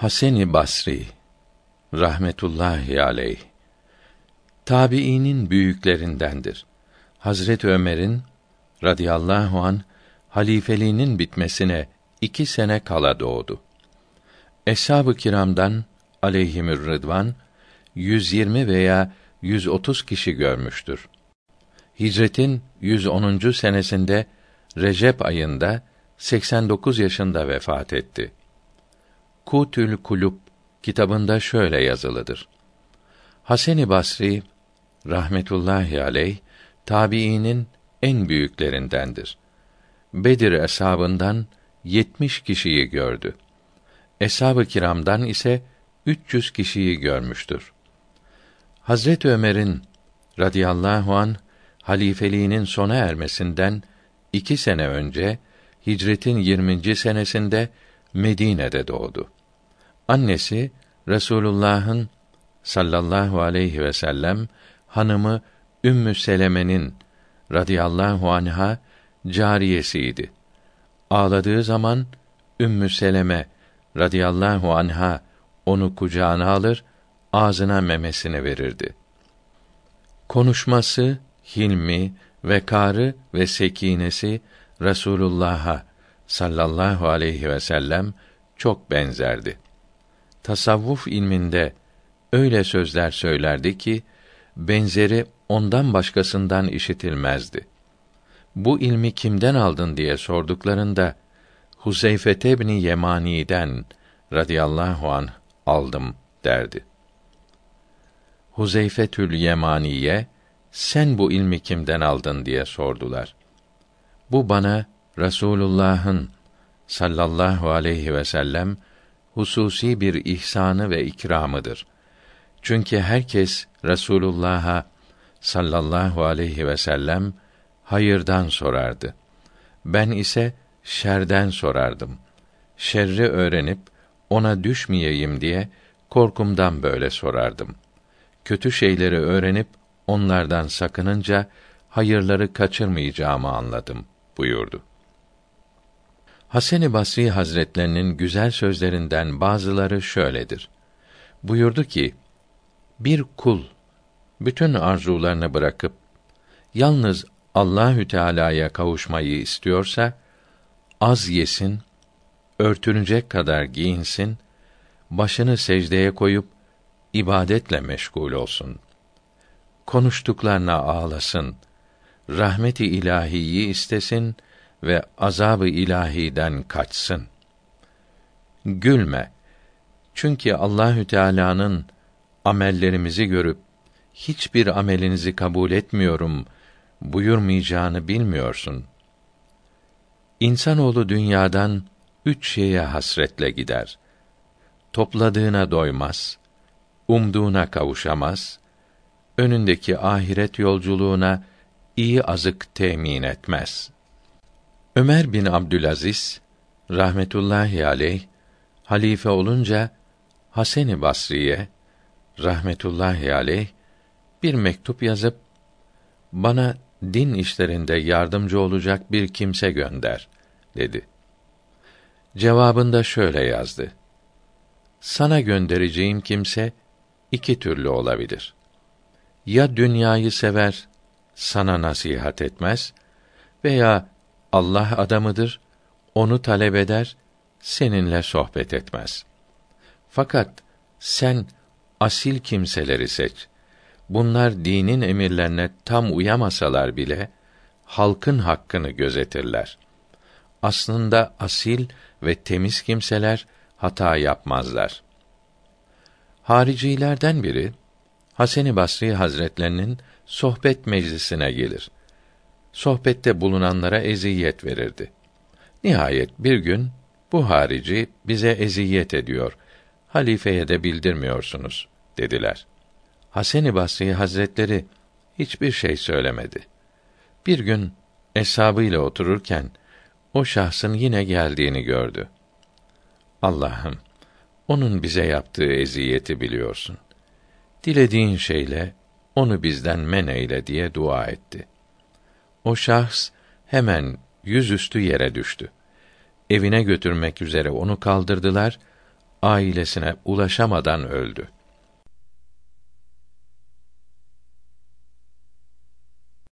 Haseni Basri rahmetullahi aleyh tabiinin büyüklerindendir. Hazret Ömer'in radıyallahu an halifeliğinin bitmesine iki sene kala doğdu. Eshab-ı kiramdan aleyhimür rıdvan 120 veya 130 kişi görmüştür. Hicretin 110. senesinde Recep ayında 89 yaşında vefat etti. Kutül Kulub kitabında şöyle yazılıdır. Haseni Basri rahmetullahi aleyh tabiinin en büyüklerindendir. Bedir eshabından 70 kişiyi gördü. Eshab-ı kiramdan ise 300 kişiyi görmüştür. Hazret Ömer'in radıyallahu an halifeliğinin sona ermesinden iki sene önce hicretin 20. senesinde Medine'de doğdu. Annesi Resulullah'ın sallallahu aleyhi ve sellem hanımı Ümmü Seleme'nin radıyallahu anha cariyesiydi. Ağladığı zaman Ümmü Seleme radıyallahu anha onu kucağına alır, ağzına memesini verirdi. Konuşması, hilmi, vekarı ve sekinesi Resulullah'a sallallahu aleyhi ve sellem çok benzerdi. Tasavvuf ilminde öyle sözler söylerdi ki benzeri ondan başkasından işitilmezdi. Bu ilmi kimden aldın diye sorduklarında Huzeyfe ibn Yemani'den radıyallahu an aldım derdi. Huzeyfetül Yemaniye sen bu ilmi kimden aldın diye sordular. Bu bana Rasulullah'ın sallallahu aleyhi ve sellem hususi bir ihsanı ve ikramıdır. Çünkü herkes Resulullah'a sallallahu aleyhi ve sellem hayırdan sorardı. Ben ise şerden sorardım. Şerri öğrenip ona düşmeyeyim diye korkumdan böyle sorardım. Kötü şeyleri öğrenip onlardan sakınınca hayırları kaçırmayacağımı anladım buyurdu. Hasan-ı Basri Hazretlerinin güzel sözlerinden bazıları şöyledir. Buyurdu ki: Bir kul bütün arzularını bırakıp yalnız Allahü Teala'ya kavuşmayı istiyorsa az yesin, örtünecek kadar giyinsin, başını secdeye koyup ibadetle meşgul olsun. Konuştuklarına ağlasın, rahmeti ilahiyi istesin ve azabı ilahiden kaçsın. Gülme. Çünkü Allahü Teala'nın amellerimizi görüp hiçbir amelinizi kabul etmiyorum buyurmayacağını bilmiyorsun. İnsanoğlu dünyadan üç şeye hasretle gider. Topladığına doymaz, umduğuna kavuşamaz, önündeki ahiret yolculuğuna iyi azık temin etmez.'' Ömer bin Abdülaziz rahmetullahi aleyh halife olunca Hasan-ı Basri'ye rahmetullahi aleyh bir mektup yazıp bana din işlerinde yardımcı olacak bir kimse gönder dedi. Cevabında şöyle yazdı: Sana göndereceğim kimse iki türlü olabilir. Ya dünyayı sever, sana nasihat etmez veya Allah adamıdır, onu talep eder, seninle sohbet etmez. Fakat sen asil kimseleri seç. Bunlar dinin emirlerine tam uyamasalar bile halkın hakkını gözetirler. Aslında asil ve temiz kimseler hata yapmazlar. Haricilerden biri Hasan-ı Basri Hazretlerinin sohbet meclisine gelir sohbette bulunanlara eziyet verirdi. Nihayet bir gün bu harici bize eziyet ediyor. Halifeye de bildirmiyorsunuz dediler. Hasan-ı Basri Hazretleri hiçbir şey söylemedi. Bir gün eshabıyla otururken o şahsın yine geldiğini gördü. Allah'ım, onun bize yaptığı eziyeti biliyorsun. Dilediğin şeyle onu bizden men eyle diye dua etti. O şahs hemen yüzüstü yere düştü. Evine götürmek üzere onu kaldırdılar ailesine ulaşamadan öldü.